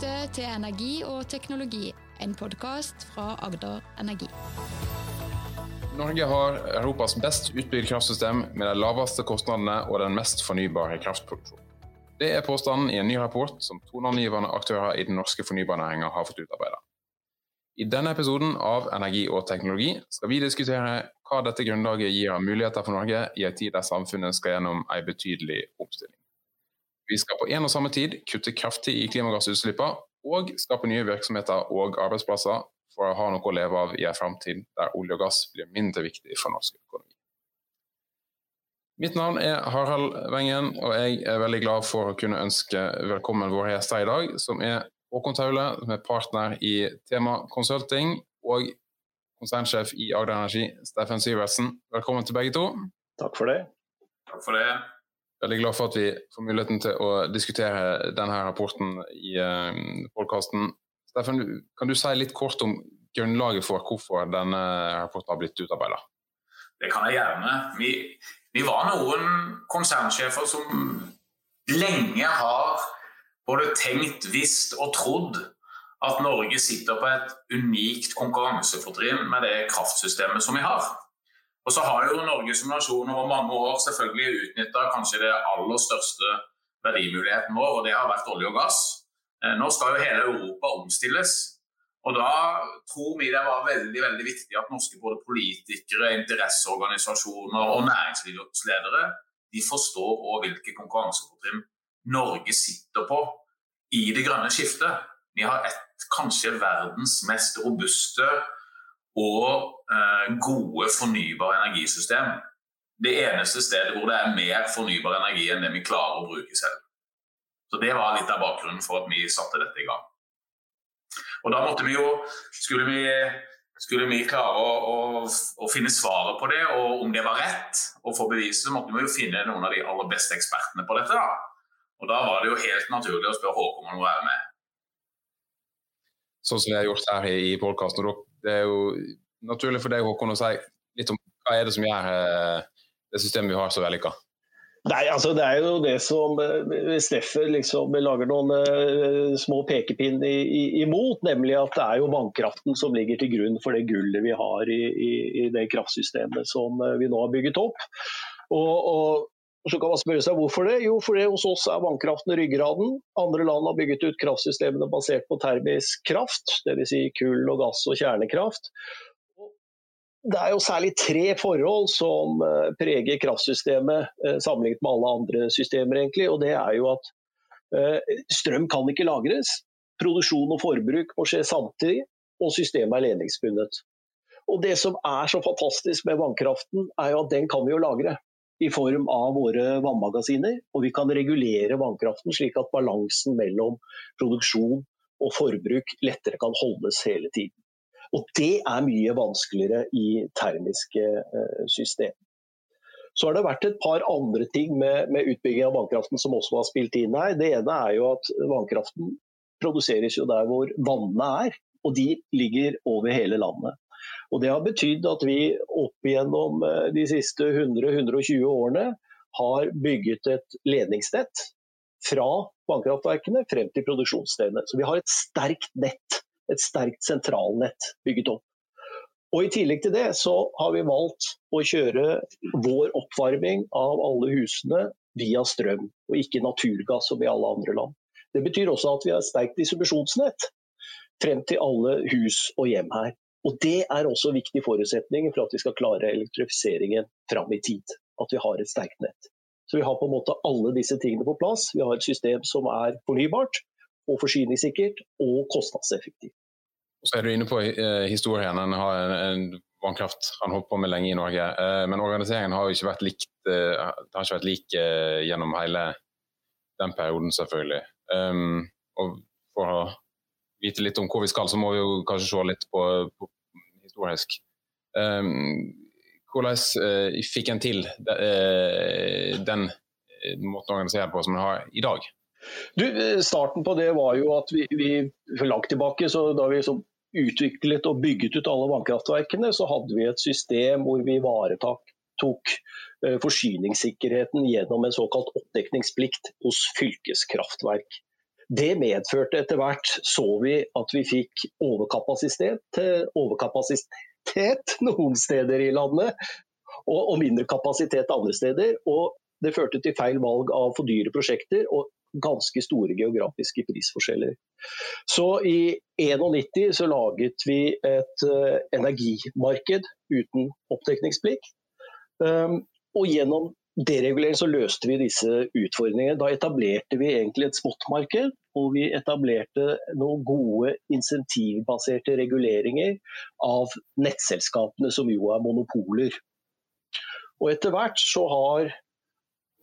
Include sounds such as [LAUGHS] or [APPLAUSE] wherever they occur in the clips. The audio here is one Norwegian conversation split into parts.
lytter til Energi og teknologi, en podkast fra Agder Energi. Norge har Europas best utbygd kraftsystem med de laveste kostnadene og den mest fornybare kraftproduksjonen. Det er påstanden i en ny rapport som toneangivende aktører i den norske fornybarnæringa har fått utarbeidet. I denne episoden av Energi og teknologi skal vi diskutere hva dette grunnlaget gir av muligheter for Norge i en tid der samfunnet skal gjennom en betydelig omstilling. Vi skal på en og samme tid kutte kraftig i klimagassutslippene og skape nye virksomheter og arbeidsplasser for å ha noe å leve av i en framtid der olje og gass blir mindre viktig for norsk økonomi. Mitt navn er Harald Wengen, og jeg er veldig glad for å kunne ønske velkommen våre gjester i dag, som er Håkon Taule, som er partner i Tema Consulting, og konsernsjef i Agder Energi, Steffen Syversen. Velkommen til begge to. Takk for det. Takk for det. Veldig glad for at vi får muligheten til å diskutere denne rapporten i uh, podkasten. Steffen, kan du si litt kort om grunnlaget for hvorfor denne rapporten har blitt utarbeidet? Det kan jeg gjerne. Vi, vi var noen konsernsjefer som lenge har både tenkt, visst og trodd at Norge sitter på et unikt konkurransefortrinn med det kraftsystemet som vi har. Og så har jo Norge som nasjon over mange år selvfølgelig utnytta kanskje det aller største verdimuligheten vår, og det har vært olje og gass. Eh, nå skal jo hele Europa omstilles. Og da tror vi det var veldig veldig viktig at norske både politikere, interesseorganisasjoner og næringslivsledere de forstår også hvilke konkurransefortrinn Norge sitter på i det grønne skiftet. Vi har et kanskje verdens mest robuste og eh, gode fornybare energisystem. Det eneste stedet hvor det er mer fornybar energi enn det vi klarer å bruke selv. Så Det var litt av bakgrunnen for at vi satte dette i gang. Og da måtte vi jo Skulle vi, skulle vi klare å, å, å, finne svaret på det, og om det var rett, og få beviset, så måtte vi jo finne noen av de aller beste ekspertene på dette. da. Og Da var det jo helt naturlig å spørre Håkon om å være med. Sånn som vi har gjort her i, podkasten. Det er jo naturlig for deg Håkon, å si litt om hva er det som gjør eh, det systemet vi har så vellykka? Nei, altså Det er jo det som Steffer Steffe liksom lager noen uh, små pekepinn imot, nemlig at det er jo vannkraften som ligger til grunn for det gullet vi har i, i, det kraftsystemet som vi nå har bygget opp. Og, og, så kan man spørre seg hvorfor det. Jo, fordi hos oss er vannkraften ryggraden. Andre land har bygget ut kraftsystemene basert på termisk kraft, dvs. Si kull og gass og kjernekraft. Det er jo særlig tre forhold som eh, preger kraftsystemet eh, sammenlignet med alle andre systemer. egentlig, og Det er jo at eh, strøm kan ikke lagres. Produksjon og forbruk må skje samtidig, og systemet er ledningsbundet. Og Det som er så fantastisk med vannkraften, er jo at den kan vi jo lagre i form av våre vannmagasiner. Og vi kan regulere vannkraften slik at balansen mellom produksjon og forbruk lettere kan holdes hele tiden. Og det er mye vanskeligere i termiske systemer. system. Så har det vært et par andre ting med, med utbygging av vannkraften som også har spilt inn her. Det ene er jo at vannkraften produseres jo der hvor vannene er, og de ligger over hele landet. Og Det har betydd at vi opp igjennom eh, de siste 100-120 årene har bygget et ledningsnett fra vannkraftverkene frem til produksjonsstedene. Så vi har et sterkt nett, et sterkt sentralnett bygget opp. Og I tillegg til det så har vi valgt å kjøre vår oppvarming av alle husene via strøm, og ikke naturgass som i alle andre land. Det betyr også at vi har et sterkt distribusjonsnett frem til alle hus og hjem her. Og Det er også en viktig forutsetning for at vi skal klare elektrifiseringen fram i tid. At vi har et sterkt nett. Så Vi har på en måte alle disse tingene på plass. Vi har et system som er fornybart, og forsyningssikkert og kostnadseffektivt. Så er du inne på eh, historien. En har en, en vannkraft han holdt på med lenge i Norge. Eh, men organiseringen har jo ikke vært likt, eh, ikke vært lik gjennom hele den perioden, selvfølgelig. Um, og for å vite litt om hvor vi skal, så må vi jo kanskje se litt på, på historisk. Um, hvordan uh, fikk en til de, uh, den uh, måten å organisere på som en har i dag? Du, starten på det var jo at vi, vi langt tilbake, da vi utviklet og bygget ut alle vannkraftverkene, så hadde vi et system hvor vi ivaretok forsyningssikkerheten gjennom en såkalt oppdekningsplikt hos fylkeskraftverk. Det medførte etter hvert, så vi at vi fikk overkapasitet, overkapasitet [LAUGHS] noen steder i landet, og, og mindre kapasitet andre steder. Og det førte til feil valg av for dyre prosjekter og ganske store geografiske prisforskjeller. Så i 91 så laget vi et uh, energimarked uten oppdekningsplikt. Um, og gjennom deregulering så løste vi disse utfordringene. Da etablerte vi egentlig et spotmarked, og vi etablerte noen gode insentivbaserte reguleringer av nettselskapene, som jo er monopoler. Og etter hvert så har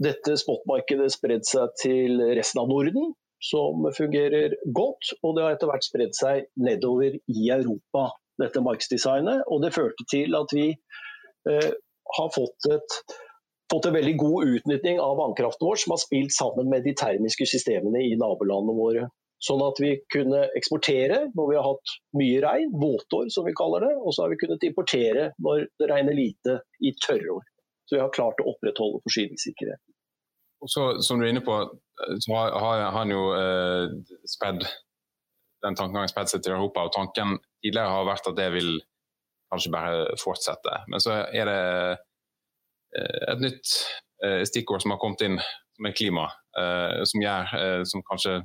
dette spotmarkedet spredd seg til resten av Norden, som fungerer godt. Og det har etter hvert spredd seg nedover i Europa, dette markedsdesignet. Og det førte til at vi eh, har fått, et, fått, en veldig god utnytting av vannkraften vår, som har spilt sammen med de termiske systemene i nabolandene våre. Sånn at vi kunne eksportere når vi har hatt mye regn, våtår som vi kaller det. Og så har vi kunnet importere når det regner lite i tørrår. Så vi har klart å opprettholde forsyningssikkerheten. Og så, Som du er inne på, så har, har han jo eh, spedd den tankegangen spedd seg til Europa. og Tanken tidligere har vært at det vil kanskje bare fortsette. Men så er det et nytt eh, stikkord som har kommet inn, som er klima. Eh, som gjør eh, som kanskje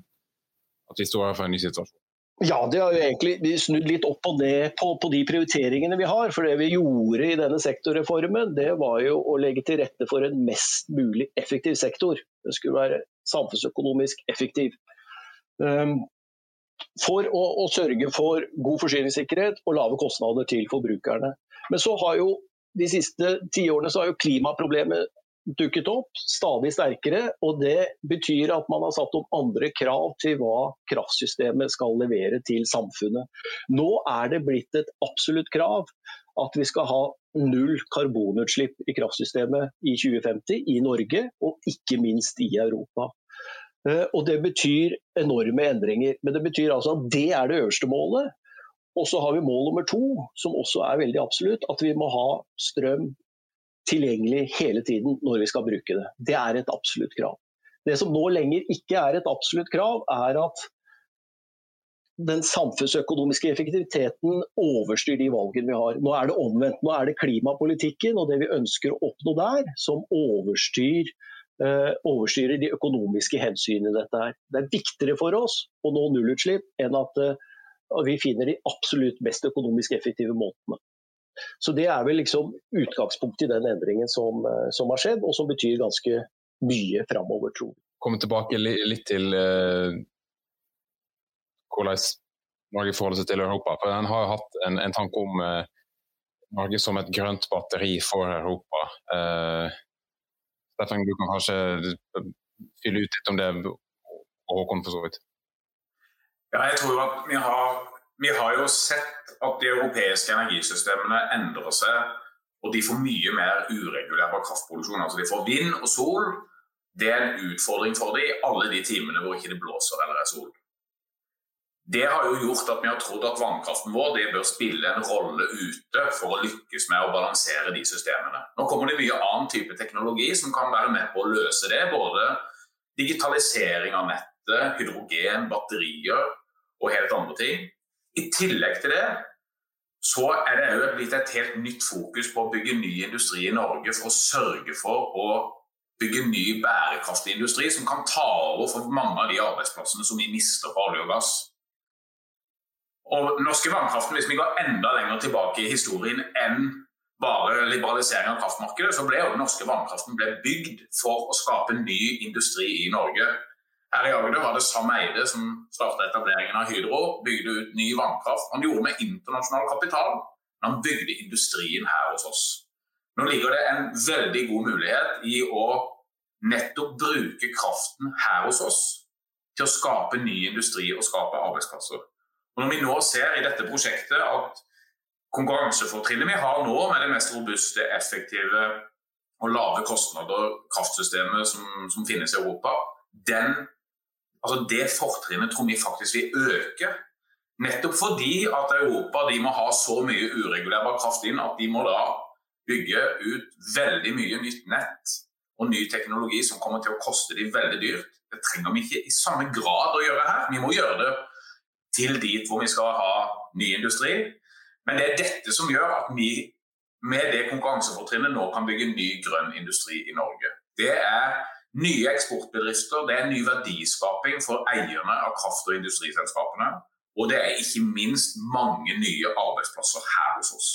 at vi står overfor en ny situasjon. Ja, det har jo egentlig snudd litt opp og ned på, på, de prioriteringene vi har. For det vi gjorde i denne sektorreformen, det var jo å legge til rette for en mest mulig effektiv sektor. Det skulle være samfunnsøkonomisk effektiv. Um, for å, å, sørge for god forsyningssikkerhet og lave kostnader til forbrukerne. Men så har jo de siste tiårene så har jo klimaproblemet dukket opp stadig sterkere. og Det betyr at man har satt opp andre krav til hva kraftsystemet skal levere til samfunnet. Nå er det blitt et absolutt krav at vi skal ha null karbonutslipp i kraftsystemet i 2050 i Norge, og ikke minst i Europa. Eh, og Det betyr enorme endringer. Men det betyr altså at det er det øverste målet. Og så har vi mål nummer to, som også er veldig absolutt, at vi må ha strøm tilgjengelig hele tiden når vi skal bruke det. Det er et absolutt krav. Det som nå lenger ikke er et absolutt krav, er at den samfunnsøkonomiske effektiviteten overstyrer de valgene vi har. Nå er det omvendt. Nå er det klimapolitikken og det vi ønsker å oppnå der, som overstyr, eh, overstyrer de økonomiske hensynene i dette her. Det er viktigere for oss å nå nullutslipp enn at uh, vi finner de absolutt mest økonomisk effektive måtene. Så Det er vel liksom utgangspunktet i den endringen som, eh, som, har skjedd, og som betyr ganske mye framover, tror vi. Komme tilbake litt til uh, hvordan Norge forholder seg til Europa. for Den har hatt en, en tanke om uh, Norge som et grønt batteri for Europa. Uh, Steffen, du kan kanskje fylle ut litt om det, og Håkon for så vidt. Ja, jeg tror at vi har vi har jo sett at de europeiske energisystemene endrer seg, og de får mye mer uregulerbar kraftproduksjon. Altså de får vind og sol. Det er en utfordring for dem i alle de timene hvor ikke det blåser eller er sol. Det har jo gjort at vi har trodd at vannkraften vår bør spille en rolle ute for å lykkes med å balansere de systemene. Nå kommer det mye annen type teknologi som kan være med på å løse det. Både digitalisering av nettet, hydrogen, batterier og helt andre ting. I tillegg til det så er det òg blitt et helt nytt fokus på å bygge ny industri i Norge for å sørge for å bygge ny bærekraftig industri som kan ta over for mange av de arbeidsplassene som vi mister på olje og gass. Og norske vannkraften, Hvis vi går enda lenger tilbake i historien enn bare liberalisering av kraftmarkedet, så ble jo den norske vannkraften bygd for å skape ny industri i Norge. Her i Agder var det Sam Eide som starta etableringen av Hydro. Bygde ut ny vannkraft. Han gjorde med internasjonal kapital, men han bygde industrien her hos oss. Nå ligger det en veldig god mulighet i å nettopp bruke kraften her hos oss til å skape ny industri og skape arbeidsplasser. Og Når vi nå ser i dette prosjektet at konkurransefortrinnet vi har nå med det mest robuste, effektive og lave kostnader kraftsystemet som, som finnes i Europa, den Altså Det fortrinnet tror vi faktisk vil øke. Nettopp fordi at Europa de må ha så mye uregulerbar kraft inn at de må da bygge ut veldig mye nytt nett og ny teknologi som kommer til å koste de veldig dyrt. Det trenger vi ikke i samme grad å gjøre her. Vi må gjøre det til dit hvor vi skal ha ny industri. Men det er dette som gjør at vi med det konkurransefortrinnet nå kan bygge ny grønn industri i Norge. Det er nye eksportbedrifter, det er ny verdiskaping for eierne av kraft- og industriselskapene. Og det er ikke minst mange nye arbeidsplasser her hos oss.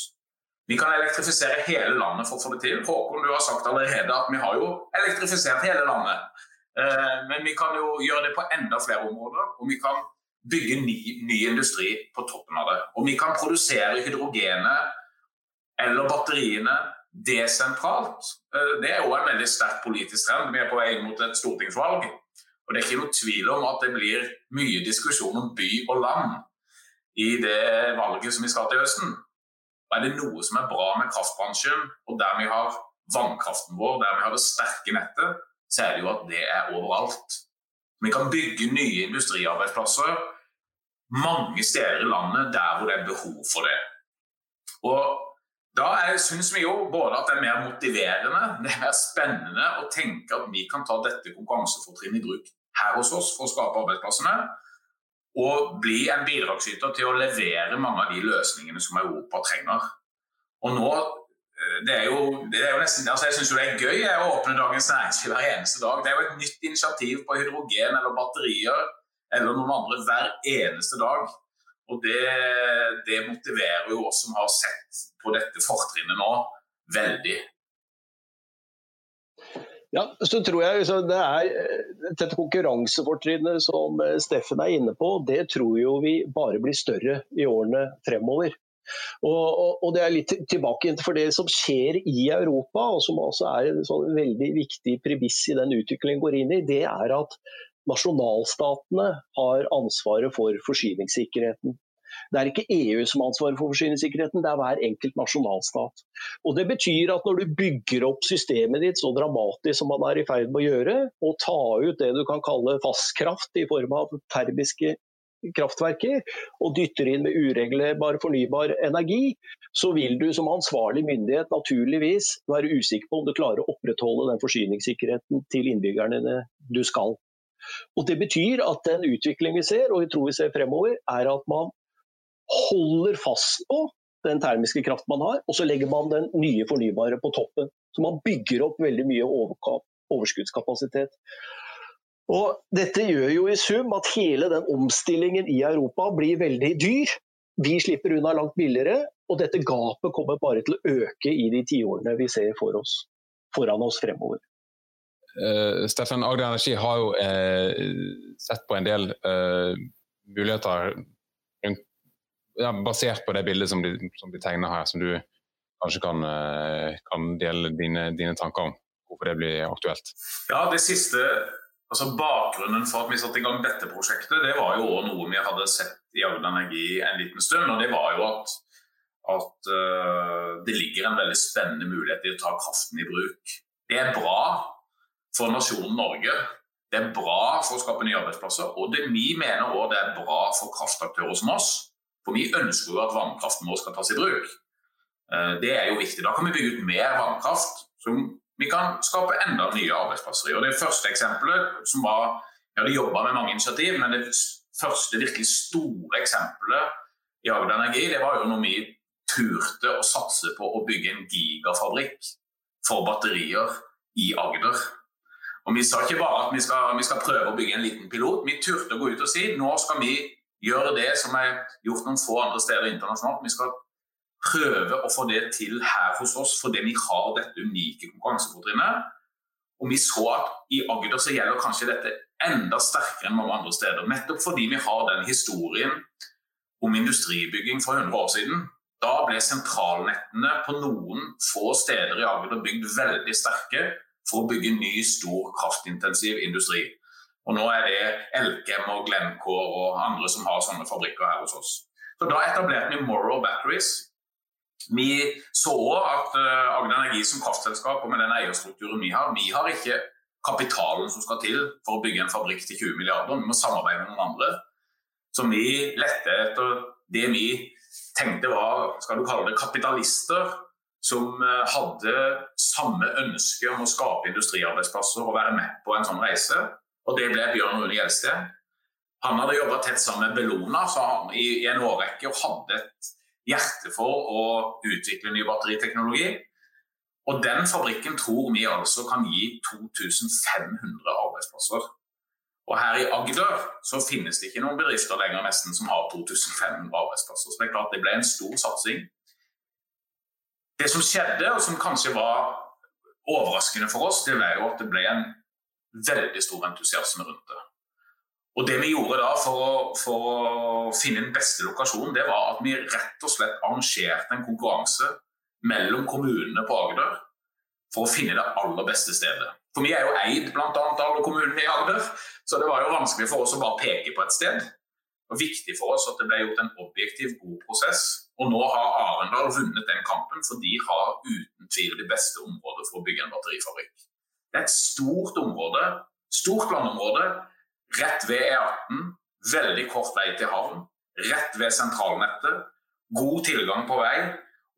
Vi kan elektrifisere hele landet for å få det til. Håkon, du har sagt allerede at vi har jo elektrifisert hele landet. Eh, men vi kan jo gjøre det på enda flere områder. Og vi kan bygge ny, ny industri på toppen av det. Og vi kan produsere hydrogenet eller batteriene desentralt. Eh, det er òg en veldig sterk politisk trend. Vi er på vei mot et stortingsvalg. Og Det er ikke noe tvil om at det blir mye diskusjon om by og land i det valget som vi skal til høsten. Og Er det noe som er bra med kraftbransjen, og der vi har vannkraften vår, der vi har det sterke nettet, så er det jo at det er overalt. Vi kan bygge nye industriarbeidsplasser mange steder i landet der hvor det er behov for det. Og da syns vi jo både at det er mer motiverende, det er mer spennende å tenke at vi kan ta dette konkurransefortrinnet i bruk her hos oss for å skape arbeidsplassene, og bli en bidragsyter til å levere mange av de løsningene som Europa trenger. Og nå, eh, det er jo, det er jo nesten, altså Jeg syns det er gøy å åpne Dagens Næringsliv hver eneste dag. Det er jo et nytt initiativ på hydrogen eller batterier eller noen andre hver eneste dag. Og det, det, motiverer jo oss som har sett på dette fortrinnet nå, veldig. Ja, så tror jeg det er Dette konkurransefortrinnet som eh, Steffen er inne på, det tror jo vi bare blir større i årene fremover. Og, og, og, det er litt tilbake for det som skjer i Europa, og som også er en sånn veldig viktig premiss i den utviklingen går inn i, det er at nasjonalstatene har ansvaret for forsyningssikkerheten. Det er ikke EU som har ansvaret for forsyningssikkerheten, det er hver enkelt nasjonalstat. Og Det betyr at når du bygger opp systemet ditt så dramatisk som man er i ferd med å gjøre, og ta ut det du kan kalle fastkraft i form av termiske kraftverker, og dytter inn med ureglerbar fornybar energi, så vil du som ansvarlig myndighet naturligvis være usikker på om du klarer å opprettholde den forsyningssikkerheten til innbyggerne du skal. Og Det betyr at den utvikling vi ser, og vi tror vi ser fremover, er at man holder fast på den termiske kraften man har, og så legger man den nye fornybare på toppen. Så man bygger opp veldig mye overskuddskapasitet. Og Dette gjør jo i sum at hele den omstillingen i Europa blir veldig dyr. Vi slipper unna langt billigere, og dette gapet kommer bare til å øke i de tiårene vi ser for oss, foran oss fremover. Uh, Steffen, Agder Energi har jo uh, sett på en del uh, muligheter ja, basert på det bildet som de, som de, tegner her, som du kanskje kan, kan dele dine, dine, tanker om hvorfor det blir aktuelt? Ja, det siste, altså Bakgrunnen for at vi satte i gang dette prosjektet, det var jo også noe vi hadde sett i Agder Energi en liten stund. og Det var jo at, at det ligger en veldig spennende mulighet i å ta kraften i bruk. Det er bra for nasjonen Norge. Det er bra for å skape nye arbeidsplasser, og det vi mener òg det er bra for kraftaktører som oss. For vi ønsker jo at vannkraften vår skal tas i bruk. Eh, det er jo viktig. Da kan vi bygge ut mer vannkraft, som vi kan skape enda nye arbeidsplasser i. Og Det første eksempelet som var Jeg hadde jobba med mange initiativ, men det første virkelig store eksempelet i Agder Energi, det var jo når vi turte å satse på å bygge en gigafabrikk for batterier i Agder. Og Vi sa ikke bare at vi skal, vi skal, prøve å bygge en liten pilot, vi turte å gå ut og si nå skal vi gjøre det som er gjort noen få andre steder internasjonalt. Vi skal prøve å få det til her hos oss fordi vi har dette unike konkurransefortrinnet. Og vi så at i Agder så gjelder kanskje dette enda sterkere enn mange andre steder. Nettopp fordi vi har den historien om industribygging for 100 år siden. Da ble sentralnettene på noen få steder i Agder bygd veldig sterke for å bygge ny, stor kraftintensiv industri. Og Nå er det Elkem og Glencore og andre som har sånne fabrikker her hos oss. Så Da etablerte vi Morrow Batteries. Vi så at uh, Agder Energi som kraftselskap og med den eierstrukturen vi har, vi har ikke kapitalen som skal til for å bygge en fabrikk til 20 milliarder. Vi må samarbeide med noen andre. Så vi lette etter det vi tenkte var skal du kalle det kapitalister som eh, hadde samme ønske om å skape industriarbeidsplasser og være med på en sånn reise. og det ble Bjørn Rune Gjelsted. Han hadde jobba tett sammen med Bellona i, i, en årrekke og hadde et hjerte for å utvikle ny batteriteknologi. Og den fabrikken tror vi altså kan gi 2500 arbeidsplasser. Og her i Agder så finnes det ikke noen bedrifter lenger nesten som har 2500 arbeidsplasser. Så det er klart det ble en stor satsing. Det som skjedde, og som kanskje var overraskende for oss, det var jo at det ble en veldig stor entusiasme rundt det. Og det vi gjorde da for å, for å finne den beste lokasjonen, det var at vi rett og slett arrangerte en konkurranse mellom kommunene på Agder for å finne det aller beste stedet. For vi er jo eid bl.a. av alle kommunene i Agder, så det var jo vanskelig for oss å bare peke på et sted. Det var viktig for oss at det ble gjort en objektiv, god prosess. Og nå har Arendal vunnet den kampen, for de har uten tvil det beste området for å bygge en batterifabrikk. Det er et stort område, stort landområde, rett ved E18, veldig kort vei til havn, rett ved sentralnettet, god tilgang på vei,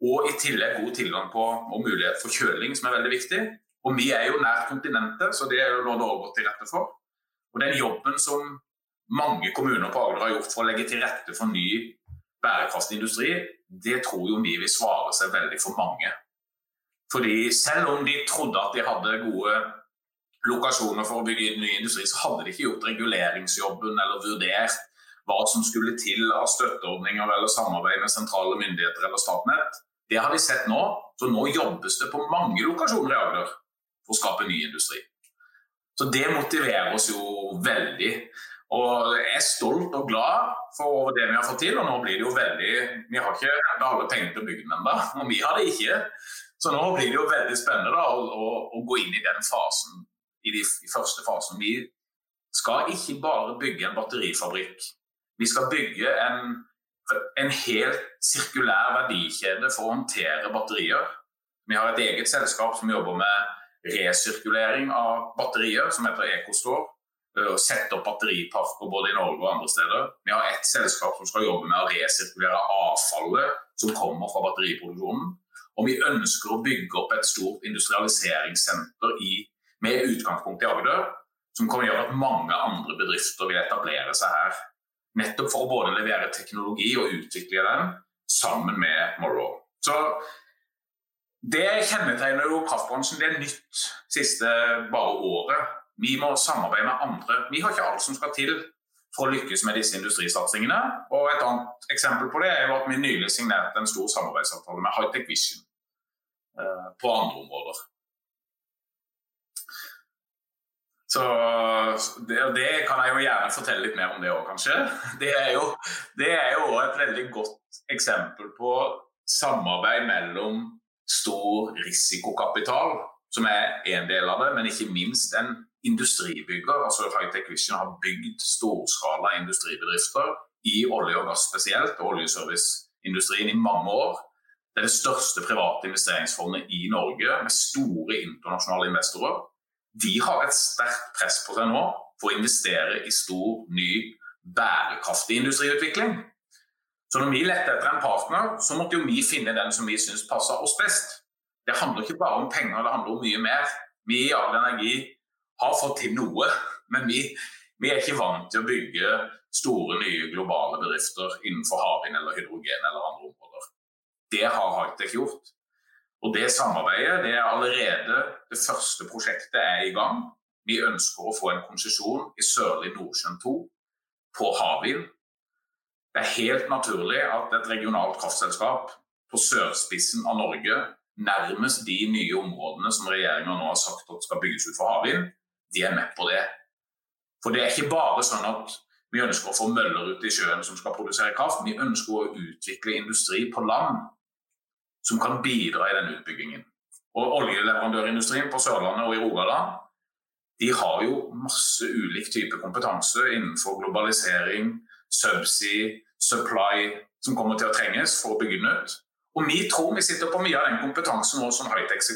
og i tillegg god tilgang på og mulighet for kjøling, som er veldig viktig. Og vi er jo nært kontinentet, så det er jo nå Norge gått til rette for. Og den jobben som mange kommuner på Agder har gjort for å legge til rette for ny bærekraftig industri, det tror jo vi vil svare seg veldig for mange. Fordi selv om de trodde at de hadde gode lokasjoner for å bygge ny industri, så hadde de ikke gjort reguleringsjobben eller vurdert hva som skulle til av støtteordninger eller samarbeid med sentrale myndigheter eller Statnett. Det har de sett nå, så nå jobbes det på mange lokasjoner i Agder for å skape ny industri. Så det motiverer oss jo veldig. Og jeg er stolt og glad for det vi har fått til. Og nå blir det jo veldig Vi har ikke alle penger til å bygge den ennå, og vi har det ikke. Så nå blir det jo veldig spennende da, å, å, å, gå inn i den fasen, i de i første fasen. Vi skal ikke bare bygge en batterifabrikk. Vi skal bygge en en helt sirkulær verdikjede for å håndtere batterier. Vi har et eget selskap som jobber med resirkulering av batterier, som heter Ecostore. Å sette opp batteriparker både i Norge og andre steder. Vi har et selskap som skal jobbe med å resirkulere avfallet som kommer fra batteriproduksjonen. Og vi ønsker å bygge opp et stort industrialiseringssenter i, med utgangspunkt i Agder, som kan gjøre at mange andre bedrifter vil etablere seg her. Nettopp for å både levere teknologi og utvikle den sammen med Morrow. Så Det kjennetegner jo kraftbransjen. Det er nytt siste bare året. Vi må samarbeide med andre. Vi har ikke alt som skal til for å lykkes med disse industrisatsingene. Og Et annet eksempel på det er jo at vi nylig signerte en stor samarbeidsavtale med Hightech Vision eh, på andre områder. Så det, det, kan jeg jo gjerne fortelle litt mer om det òg, kanskje. [LAUGHS] Det er, jo, er et veldig godt eksempel på samarbeid mellom stor risikokapital, som er en del av det, men ikke minst en industribygger. altså Hightech Vision har bygd storskala industribedrifter i olje og gass spesielt, og oljeserviceindustrien i mange år. Det er det største private investeringsfondet i Norge, med store internasjonale investorer de har et sterkt press på seg nå for å investere i stor, ny, bærekraftig industriutvikling. Så når vi lette etter en partner, så måtte jo vi finne den som vi syns passer oss best. Det handler ikke bare om penger, det handler om mye mer. Vi i Agder Energi har fått til noe, men vi, vi, er ikke vant til å bygge store, nye globale bedrifter innenfor havvind eller hydrogen eller andre områder. Det har Hightech gjort. Og Det samarbeidet det er allerede Det første prosjektet er i gang. Vi ønsker å få en konsesjon i Sørlig Nordsjøen 2 på havvind. Det er helt naturlig at et regionalt kraftselskap på sørspissen av Norge, nærmest de nye områdene som regjeringa nå har sagt at skal bygges ut for havvind, de er med på det. For det er ikke bare sånn at vi ønsker å få møller ut i sjøen som skal produsere kraft. Vi ønsker å utvikle industri på land som kan bidra i den utbyggingen. Og Oljeleverandørindustrien på Sørlandet og i Rogaland de har jo masse ulik type kompetanse innenfor globalisering, subsea, supply, som kommer til å trenges for å bygge den ut. Og vi tror vi sitter på mye av den kompetansen som Hightex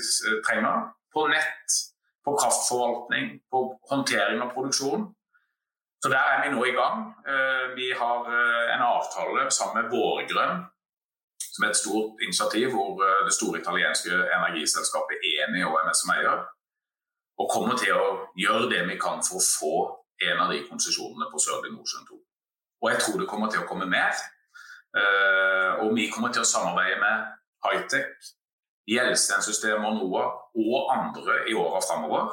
trenger. På nett, på kraftforvaltning, på håndtering av produksjon. Så der er vi nå i gang. Eh, vi har eh, en avtale sammen med Vårgrønn som er et stort initiativ hvor eh, det store italienske energiselskapet Eni og MS som eier, og kommer til å gjøre det vi kan for å få en av de konsesjonene på Sørlige Nordsjøen 2. Og jeg tror det kommer til å komme mer. Og vi kommer til å samarbeide med Hightech, Gjelsten-systemet og NOA og andre i åra framover.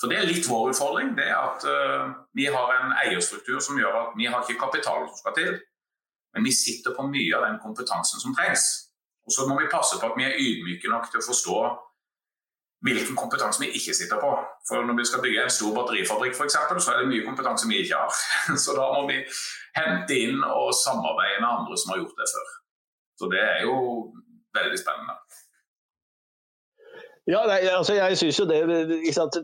For Det er litt vår utfordring. det er at uh, Vi har en eierstruktur som gjør at vi har ikke kapital som skal til. Men vi sitter på mye av den kompetansen som trengs. Og Så må vi passe på at vi er ydmyke nok til å forstå hvilken kompetanse vi ikke sitter på. For Når vi skal bygge en stor batterifabrikk eksempel, så er det mye kompetanse vi ikke har. [LAUGHS] Så da må vi hente inn og samarbeide med andre som har gjort det før. Så det er jo veldig spennende. Ja, nei, altså jeg synes jo det,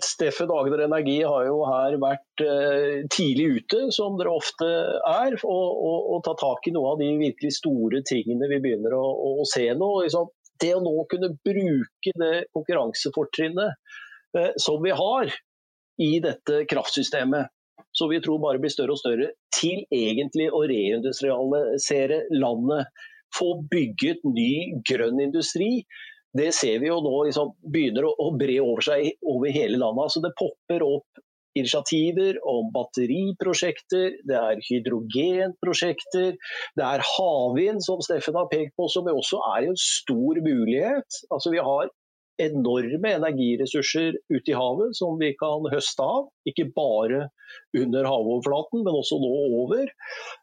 Steffen Agner Energi har jo her vært eh, tidlig ute, som dere ofte er, og, og, og ta tak i noen av de virkelig store tingene vi begynner å, å se nå. Liksom, det å nå kunne bruke det konkurransefortrinnet eh, som vi har i dette kraftsystemet, som vi tror bare blir større og større, til egentlig å reindustrialisere landet. Få bygget ny grønn industri det ser vi jo nå liksom, begynner å, å, bre over seg over hele landet. Altså, det popper opp initiativer om batteriprosjekter, det er hydrogenprosjekter, det er havvind, som Steffen har pekt på, som også er en stor mulighet. Altså, vi har enorme energiressurser ute i havet som vi kan høste av. Ikke bare under havoverflaten, men også nå over.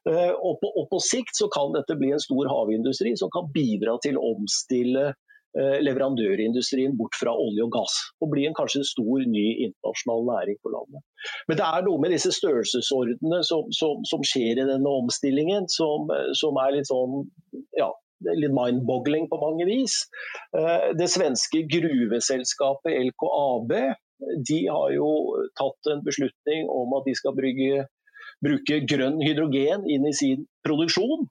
Eh, og på, og på sikt så kan dette bli en stor havindustri som kan bidra til å omstille leverandørindustrien bort fra olje og gass, og bli en kanskje stor ny internasjonal næring for landet. Men det er noe med disse størrelsesordenene som, som, som skjer i denne omstillingen, som, som er litt sånn ja, litt mind-boggling på mange vis. Eh, det svenske gruveselskapet LKAB de har jo tatt en beslutning om at de skal brygge, bruke grønn hydrogen inn i sin produksjon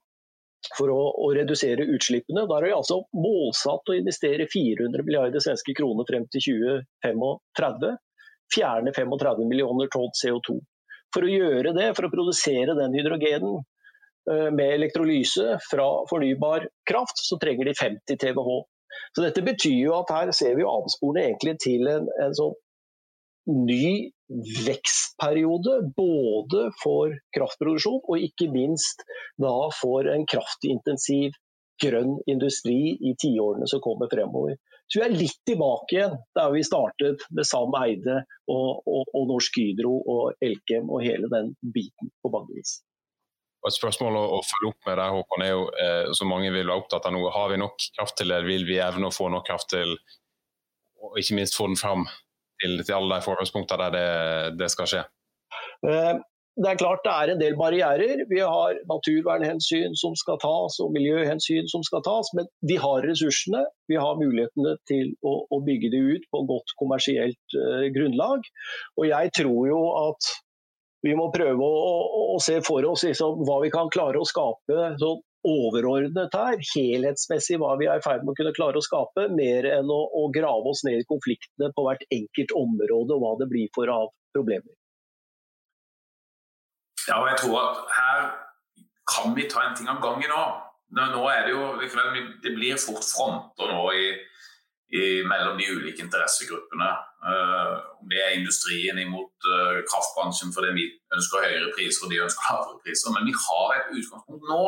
for å, å, redusere utslippene. Da er vi altså målsatt å investere 400 milliarder svenske kroner frem til 2035. Fjerne 35 millioner tonn CO2. For å gjøre det, for å produsere den hydrogenen uh, med elektrolyse fra fornybar kraft, så trenger de 50 TWh. Så dette betyr jo at her ser vi avsporene egentlig til en, en sånn ny vekstperiode både for kraftproduksjon og ikke minst da for en kraftintensiv grønn industri i tiårene som kommer fremover. Så vi er litt tilbake igjen der vi startet med Sam Eide og, og, og Norsk Hydro og Elkem og hele den biten på mange vis. Et spørsmål å, å, følge opp med der, Håkon, er jo, eh, som mange vil være opptatt av nå. Har vi nok kraft til det? Vil vi evne å få nok kraft til og ikke minst få den fram til, til alle de forholdspunktene der det, det skal skje? Eh, det er klart det er en del barrierer. Vi har naturvernhensyn som skal tas og miljøhensyn som skal tas, men vi har ressursene. Vi har mulighetene til å, å bygge det ut på godt kommersielt uh, grunnlag. Og jeg tror jo at vi må prøve å, å, å se for oss liksom, hva vi kan klare å skape sånn overordnet her, helhetsmessig hva vi er i ferd med å kunne klare å skape, mer enn å, å, grave oss ned i konfliktene på hvert enkelt område og hva det blir for av problemer. Ja, og jeg tror at her kan vi ta en ting av gangen nå. Nå er Det jo, det blir fort fronter nå i, i, mellom de ulike interessegruppene. Om det er industrien imot uh, kraftbransjen fordi vi ønsker høyere priser og de ønsker lavere priser. Men vi har et utgangspunkt nå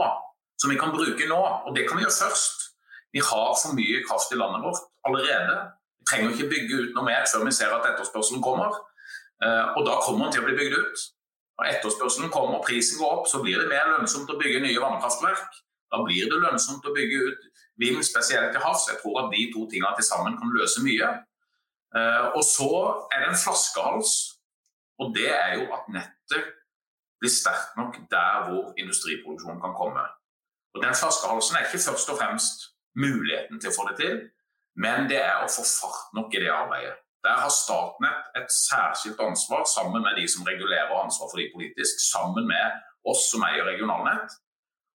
som vi kan bruke nå. Og det kan vi gjøre først. Vi har for mye kraft i landet vårt allerede. Vi trenger ikke bygge ut noe mer før vi ser at etterspørselen kommer. Eh, og da kommer den til å bli bygd ut. Når etterspørselen kommer og prisen går opp, så blir det mer lønnsomt å bygge nye vannkraftverk. Da blir det lønnsomt å bygge ut vind, spesielt til havs. Jeg tror at de to tingene til sammen kan løse mye. Eh, og så er det en flaskehals, og det er jo at nettet blir sterkt nok der hvor industriproduksjonen kan komme. Og Den flaskehalsen er ikke først og fremst muligheten til å få det til, men det er å få fart nok i det arbeidet. Der har Statnett et særskilt ansvar, sammen med de som regulerer ansvar for de politisk, sammen med oss som eier regionalnett.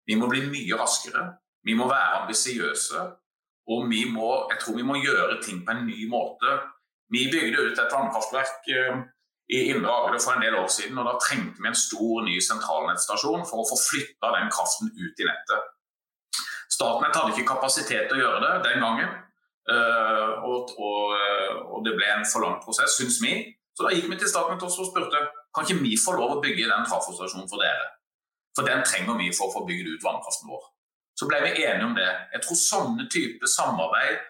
Vi må bli mye raskere, vi må være ambisiøse, og vi må, jeg tror vi må gjøre ting på en ny måte. Vi bygde ut et vannkraftverk eh, i Indre Agder for en del år siden. og Da trengte vi en stor ny sentralnettstasjon for å få flytta den kraften ut i nettet. Statnett hadde ikke kapasitet til å gjøre det den gangen. Uh, og, og, det ble en for lang prosess, syns vi. Så da gikk vi til Statnett og spurte Kan ikke vi få lov å bygge den trafostasjonen for dere? For den trenger vi for å få bygd ut vannkraften vår. Så ble vi enige om det. Jeg tror sånne typer samarbeid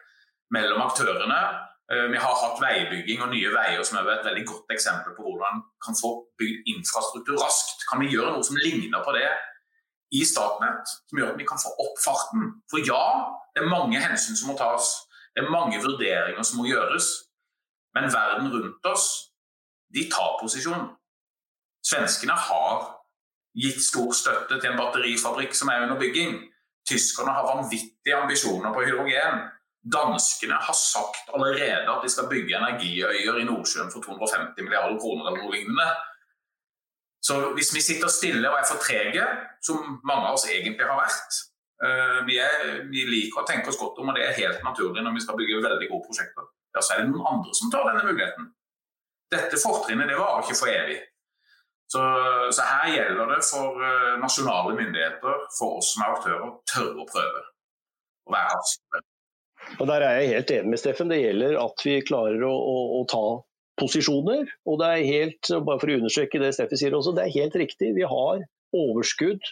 mellom aktørene eh, Vi har hatt veibygging og Nye Veier som er et veldig godt eksempel på hvordan man kan få bygd infrastruktur raskt. Kan vi gjøre noe som ligner på det i Statnett, som gjør at vi kan få opp farten? For ja, det er mange hensyn som må tas. Det er mange vurderinger som må gjøres. Men verden rundt oss, de tar posisjon. Svenskene har gitt stor støtte til en batterifabrikk som er under bygging. Tyskerne har vanvittige ambisjoner på hydrogen. Danskene har sagt allerede at de skal bygge energiøyer i Nordsjøen for 250 milliarder kroner eller noe lignende. Så hvis vi sitter stille og er for trege, som mange av oss egentlig har vært uh, vi, er, vi, liker å tenke oss godt om, og det er helt naturlig når vi skal bygge veldig gode prosjekter. Ja, så er det noen andre som tar denne muligheten. Dette fortrinnet det varer ikke for evig. Så, så, her gjelder det for uh, nasjonale myndigheter, for oss som er aktører, å tørre å prøve. Å være raskere. Og Der er jeg helt enig med Steffen. Det gjelder at vi klarer å, å, å ta posisjoner. Og det er helt, bare for å understreke det Steffen sier også, det er helt riktig. Vi har overskudd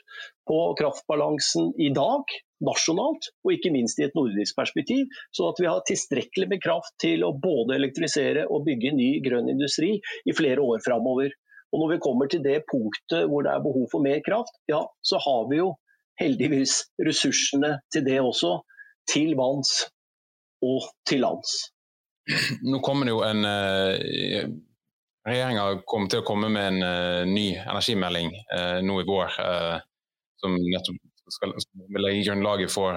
på kraftbalansen i dag, nasjonalt, og ikke minst i et nordisk perspektiv. Så at vi har tilstrekkelig med kraft til å både elektrifisere og bygge ny grønn industri i flere år framover. Og når vi kommer til det punktet hvor det er behov for mer kraft, ja, så har vi jo heldigvis ressursene til det også. Til vanns og til lands. Nå kommer det jo en uh, Regjeringa kommer til å komme med en uh, ny energimelding uh, nå i vår, som nettopp skal, vil legge grunnlaget for,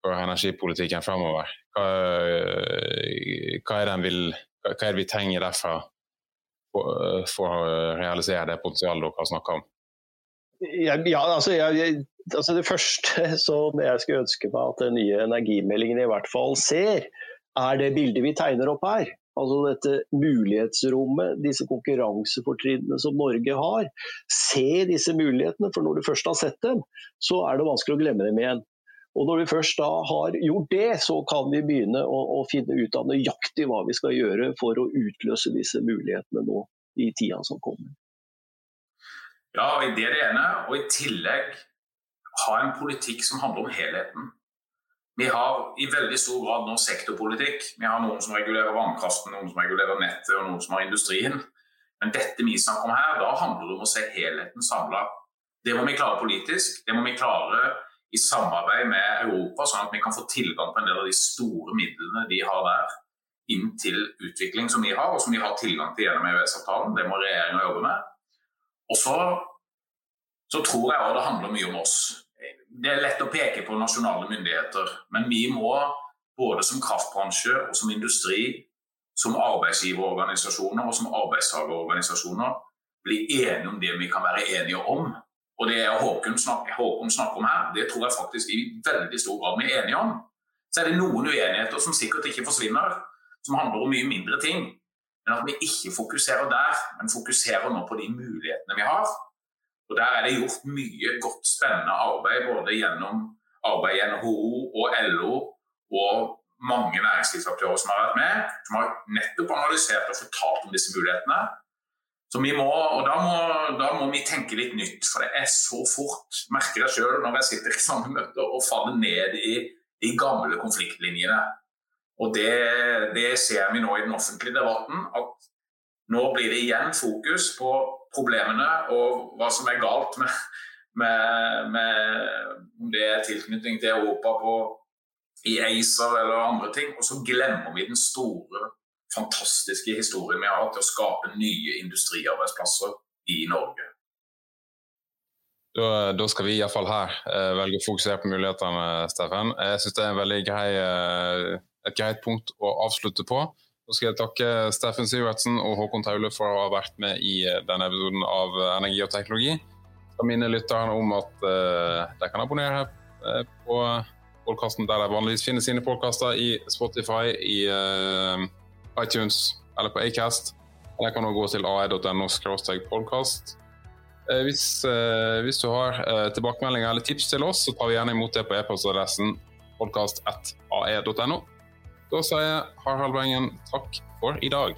for energipolitikken fremover. Hva, hva, er vil, hva, er det vi trenger derfra for, for å realisere det potensialet dere har snakka om? Ja, altså, jeg, altså, Det første [LAUGHS] som jeg skulle ønske meg at den nye energimeldingen i hvert fall ser, er det bildet vi tegner opp her. Altså dette mulighetsrommet, disse konkurransefortrinnene som Norge har. Se disse mulighetene, for når du først har sett dem, så er det vanskelig å glemme dem igjen. Og Når vi først da har gjort det, så kan vi begynne å, å finne ut av nøyaktig hva vi skal gjøre for å utløse disse mulighetene nå i tida som kommer. Ja, og det er det ene. Og i tillegg ha en politikk som handler om helheten. Vi har i veldig stor grad nå sektorpolitikk. Vi har noen som regulerer vannkraften, noen som regulerer nettet og noen som har industrien. Men dette vi snakker om her, da handler det om å se helheten samla. Det må vi klare politisk. Det må vi klare i samarbeid med Europa, sånn at vi kan få tilgang på en del av de store midlene de har der, inn til utvikling som vi har, og som vi har tilgang til gjennom EØS-avtalen. Det må regjeringa jobbe med. Og så, så tror jeg òg det handler mye om oss det er lett å peke på nasjonale myndigheter, men vi må både som kraftbransje og som industri, som arbeidsgiverorganisasjoner og som arbeidstagerorganisasjoner bli enige om det vi kan være enige om. Og det Håkon snakker, Håkon om her, det tror jeg faktisk i veldig stor grad vi er enige om. Så er det noen uenigheter som sikkert ikke forsvinner, som handler om mye mindre ting. Men at vi ikke fokuserer der, men fokuserer nå på de mulighetene vi har. Og Der er det gjort mye godt, spennende arbeid både gjennom arbeid i NHO og LO og mange næringslivsaktører som har vært med, som har nettopp analysert og fortalt om disse mulighetene. Så vi må, og da må, da må, vi tenke litt nytt, for det er så fort. Merker jeg sjøl når jeg sitter i samme møte og faller ned i de gamle konfliktlinjene. Og det, det ser vi nå i den offentlige debatten, at nå blir det igjen fokus på problemene og hva som er galt med, om det er tilknytning til Europa på, i ACER eller andre ting. Og så glemmer vi den store, fantastiske historien vi har til å skape nye industriarbeidsplasser i Norge. Da, da skal vi iallfall her eh, velge å fokusere på mulighetene, Steffen. Jeg syns det er veldig grei, eh, et greit punkt å avslutte på. Så skal jeg takke Steffen Sivertsen og Håkon Taule for å ha vært med i eh, denne episoden av eh, Energi og teknologi. Jeg minne lytterne om at uh, de kan abonnere her på podkasten der de vanligvis finner sine podkaster, i Spotify, i iTunes eller på Acast. Eller kan du gå til ae.no podkast. Hvis, hvis, du har tilbakemeldinger eller tips til oss, så tar vi gjerne imot det på e-postadressen podkast.ae.no. Da sier Harald Wengen takk for i dag.